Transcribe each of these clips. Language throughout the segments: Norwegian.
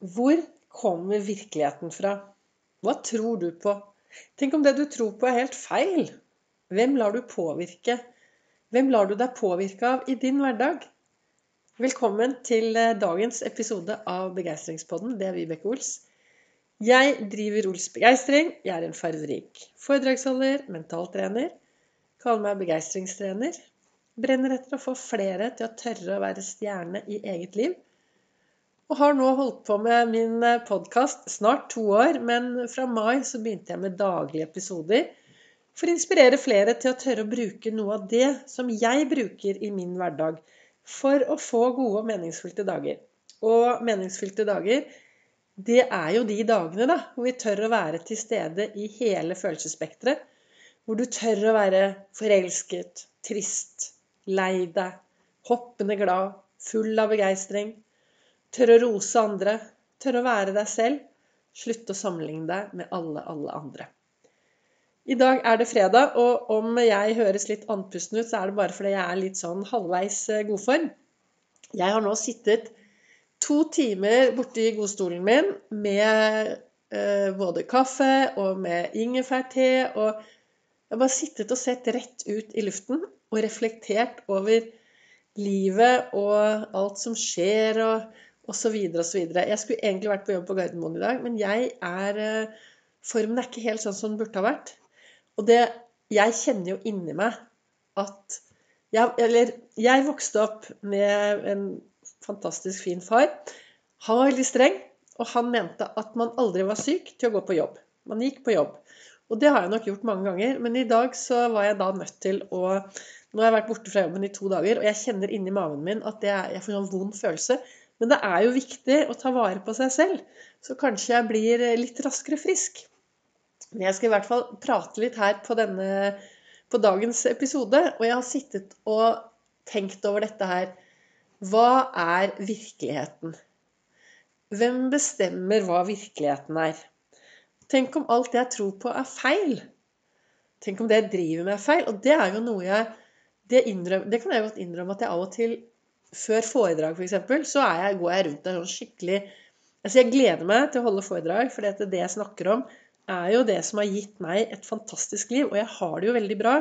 Hvor kommer virkeligheten fra? Hva tror du på? Tenk om det du tror på, er helt feil? Hvem lar du påvirke? Hvem lar du deg påvirke av i din hverdag? Velkommen til eh, dagens episode av Begeistringspodden. Det er Vibeke Ols. Jeg driver Ols Begeistring. Jeg er en fargerik foredragsholder, mentaltrener. Kaller meg begeistringstrener. Brenner etter å få flere til å tørre å være stjerne i eget liv og har nå holdt på med min eh, podkast snart to år, men fra mai så begynte jeg med daglige episoder for å inspirere flere til å tørre å bruke noe av det som jeg bruker i min hverdag, for å få gode og meningsfylte dager. Og meningsfylte dager, det er jo de dagene da, hvor vi tør å være til stede i hele følelsesspekteret. Hvor du tør å være forelsket, trist, lei deg, hoppende glad, full av begeistring Tørre å rose andre. Tør å være deg selv. Slutt å sammenligne deg med alle, alle andre. I dag er det fredag, og om jeg høres litt andpusten ut, så er det bare fordi jeg er litt sånn halvveis eh, godform. Jeg har nå sittet to timer borti godstolen min med eh, både kaffe og med ingefærte. Og jeg har bare sittet og sett rett ut i luften og reflektert over livet og alt som skjer. og osv. osv. Jeg skulle egentlig vært på jobb på Gardermoen i dag, men jeg er eh, Formen er ikke helt sånn som den burde ha vært. Og det Jeg kjenner jo inni meg at jeg, Eller jeg vokste opp med en fantastisk fin far. Han var veldig streng, og han mente at man aldri var syk til å gå på jobb. Man gikk på jobb. Og det har jeg nok gjort mange ganger, men i dag så var jeg da nødt til å Nå har jeg vært borte fra jobben i to dager, og jeg kjenner inni magen min at er, jeg får en sånn vond følelse. Men det er jo viktig å ta vare på seg selv, så kanskje jeg blir litt raskere frisk. Men jeg skal i hvert fall prate litt her på, denne, på dagens episode. Og jeg har sittet og tenkt over dette her. Hva er virkeligheten? Hvem bestemmer hva virkeligheten er? Tenk om alt jeg tror på, er feil? Tenk om det jeg driver med, er feil? Og det er jo noe jeg det, innrøm, det kan jeg godt innrømme at jeg av og til før foredrag, f.eks., så jeg, går jeg rundt der sånn skikkelig Altså, jeg gleder meg til å holde foredrag, for det jeg snakker om, er jo det som har gitt meg et fantastisk liv. Og jeg har det jo veldig bra.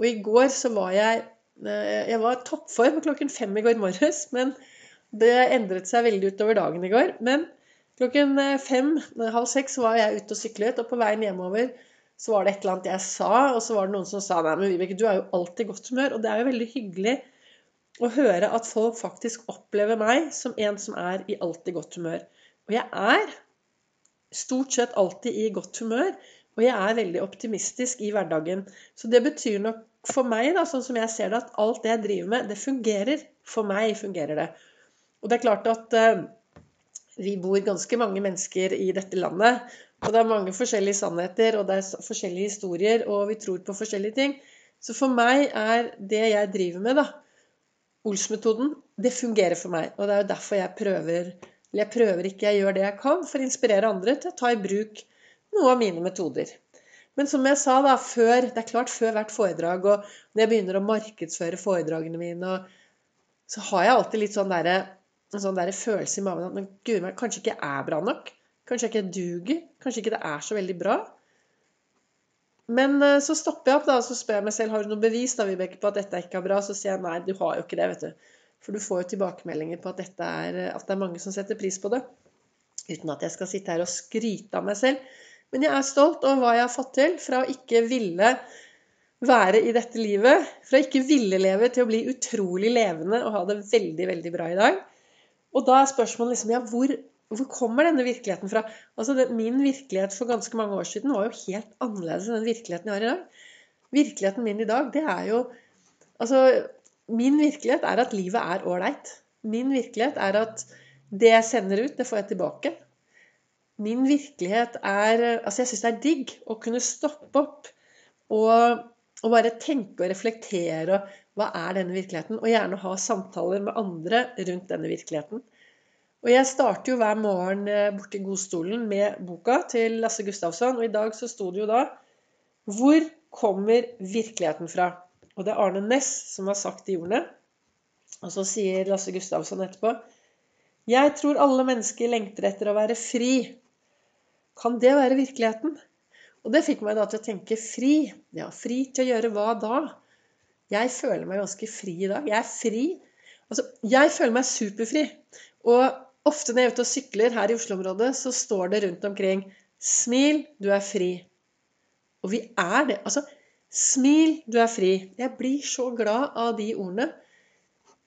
Og i går så var jeg eh, Jeg var toppform klokken fem i går morges, men det endret seg veldig utover dagen i går. Men klokken eh, fem, halv seks, var jeg ute og syklet, og på veien hjemover så var det et eller annet jeg sa, og så var det noen som sa Nei, men Vibeke, du er jo alltid i godt humør. Og det er jo veldig hyggelig å høre at folk faktisk opplever meg som en som er i alltid godt humør. Og jeg er stort sett alltid i godt humør, og jeg er veldig optimistisk i hverdagen. Så det betyr nok for meg, da, sånn som jeg ser det, at alt det jeg driver med, det fungerer. For meg fungerer det. Og det er klart at uh, vi bor ganske mange mennesker i dette landet. Og det er mange forskjellige sannheter, og det er forskjellige historier, og vi tror på forskjellige ting. Så for meg er det jeg driver med, da, Ols-metoden, det fungerer for meg. Og det er jo derfor jeg prøver Eller jeg prøver ikke, jeg gjør det jeg kan for å inspirere andre til å ta i bruk noe av mine metoder. Men som jeg sa da, før, det er klart før hvert foredrag, og når jeg begynner å markedsføre foredragene mine, så har jeg alltid litt sånn der, en sånn der følelse i magen at men gud, kanskje ikke er bra nok. Kanskje jeg ikke duger. Kanskje ikke det er så veldig bra. Men eh, så stopper jeg opp da, og så spør jeg meg selv har du noe bevis da, Vibeke, på at dette ikke er bra. Så sier jeg nei, du har jo ikke det. vet du. For du får jo tilbakemeldinger på at, er, at det er mange som setter pris på det. Uten at jeg skal sitte her og skryte av meg selv. Men jeg er stolt over hva jeg har fått til fra å ikke ville være i dette livet. Fra å ikke ville leve til å bli utrolig levende og ha det veldig, veldig bra i dag. Og da er spørsmålet liksom ja, hvor hvor kommer denne virkeligheten fra? Altså, det, Min virkelighet for ganske mange år siden var jo helt annerledes enn den virkeligheten jeg har i dag. Virkeligheten min i dag, det er jo Altså, min virkelighet er at livet er ålreit. Min virkelighet er at det jeg sender ut, det får jeg tilbake. Min virkelighet er Altså, jeg syns det er digg å kunne stoppe opp og, og bare tenke og reflektere og hva er denne virkeligheten? Og gjerne ha samtaler med andre rundt denne virkeligheten. Og jeg starter jo hver morgen eh, borti godstolen med boka til Lasse Gustavsson. Og i dag så sto det jo da Hvor kommer virkeligheten fra? Og det er Arne Næss som har sagt de ordene. Og så sier Lasse Gustavsson etterpå Jeg tror alle mennesker lengter etter å være fri. Kan det være virkeligheten? Og det fikk meg da til å tenke fri. Ja, fri til å gjøre hva da? Jeg føler meg ganske fri i dag. Jeg er fri. Altså, jeg føler meg superfri. Og ofte når jeg er ute og sykler her i Oslo-området, så står det rundt omkring 'Smil, du er fri'. Og vi er det. Altså, smil, du er fri. Jeg blir så glad av de ordene.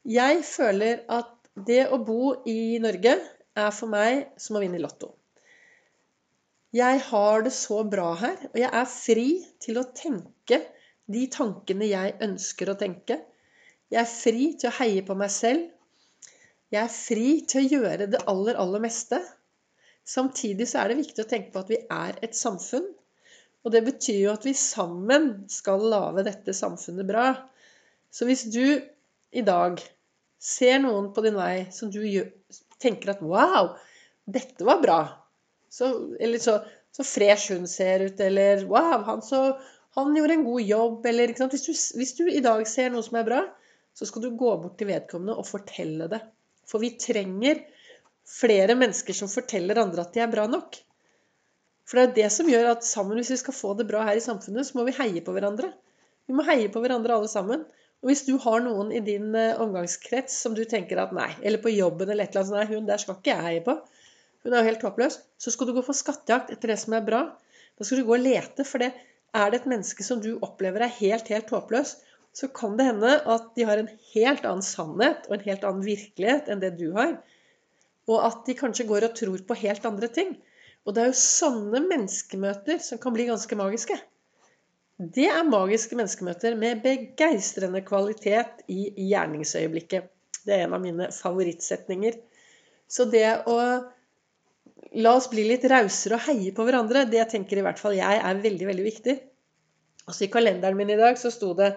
Jeg føler at det å bo i Norge er for meg som å vinne i Lotto. Jeg har det så bra her, og jeg er fri til å tenke de tankene jeg ønsker å tenke. Jeg er fri til å heie på meg selv. Jeg er fri til å gjøre det aller, aller meste. Samtidig så er det viktig å tenke på at vi er et samfunn. Og det betyr jo at vi sammen skal lage dette samfunnet bra. Så hvis du i dag ser noen på din vei som du tenker at Wow, dette var bra. Så, eller så, så fresh hun ser ut, eller Wow, han, så, han gjorde en god jobb, eller hvis du, hvis du i dag ser noe som er bra, så skal du gå bort til vedkommende og fortelle det. For vi trenger flere mennesker som forteller andre at de er bra nok. For det er det som gjør at sammen, hvis vi skal få det bra her i samfunnet, så må vi heie på hverandre. Vi må heie på hverandre alle sammen. Og hvis du har noen i din eh, omgangskrets som du tenker at nei, eller på jobben eller et eller annet nei, hun der skal ikke jeg heie på, hun er jo helt håpløs, så skal du gå på skattejakt etter det som er bra. Da skal du gå og lete, for det er det et menneske som du opplever er helt, helt håpløs, så kan det hende at de har en helt annen sannhet og en helt annen virkelighet enn det du har. Og at de kanskje går og tror på helt andre ting. Og det er jo sånne menneskemøter som kan bli ganske magiske. Det er magiske menneskemøter med begeistrende kvalitet i gjerningsøyeblikket. Det er en av mine favorittsetninger. Så det å la oss bli litt rausere og heie på hverandre, det tenker i hvert fall jeg er veldig, veldig viktig. Altså I kalenderen min i dag så sto det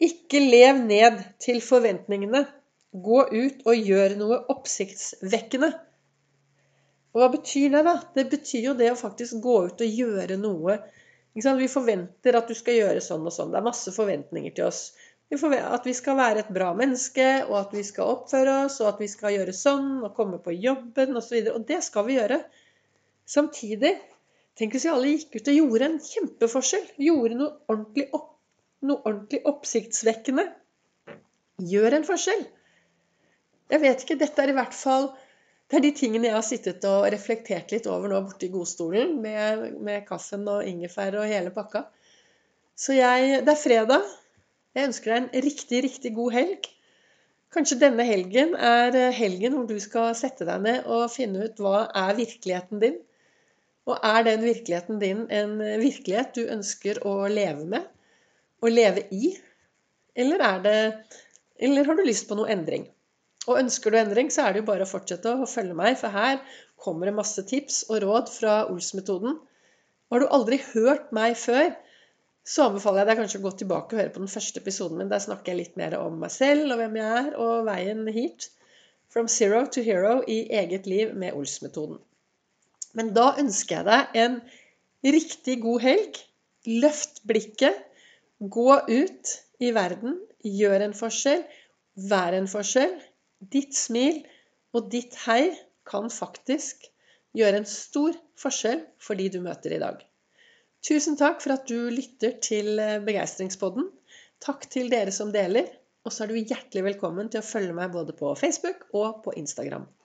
'Ikke lev ned til forventningene'. Gå ut og gjør noe oppsiktsvekkende. Og hva betyr det, da? Det betyr jo det å faktisk gå ut og gjøre noe. Vi forventer at du skal gjøre sånn og sånn. Det er masse forventninger til oss. At vi skal være et bra menneske, og at vi skal oppføre oss, og at vi skal gjøre sånn, og komme på jobben osv. Og, så og det skal vi gjøre. Samtidig Tenk hvis vi alle gikk ut og gjorde en kjempeforskjell. Gjorde noe ordentlig, opp, noe ordentlig oppsiktsvekkende. Gjør en forskjell. Jeg vet ikke. Dette er i hvert fall det er de tingene jeg har sittet og reflektert litt over nå borte i godstolen med, med kaffen og ingefær og hele pakka. Så jeg Det er fredag. Jeg ønsker deg en riktig, riktig god helg. Kanskje denne helgen er helgen hvor du skal sette deg ned og finne ut hva er virkeligheten din. Og er den virkeligheten din en virkelighet du ønsker å leve med? Å leve i? Eller, er det, eller har du lyst på noe endring? Og ønsker du endring, så er det jo bare å fortsette å følge meg, for her kommer det masse tips og råd fra Ols-metoden. Har du aldri hørt meg før, så anbefaler jeg deg kanskje å gå tilbake og høre på den første episoden min. Der snakker jeg litt mer om meg selv og hvem jeg er, og veien hit. From zero to hero i eget liv med Ols-metoden. Men da ønsker jeg deg en riktig god helg. Løft blikket. Gå ut i verden. Gjør en forskjell. Vær en forskjell. Ditt smil og ditt hei kan faktisk gjøre en stor forskjell for de du møter i dag. Tusen takk for at du lytter til eh, Begeistringspodden. Takk til dere som deler. Og så er du hjertelig velkommen til å følge meg både på Facebook og på Instagram.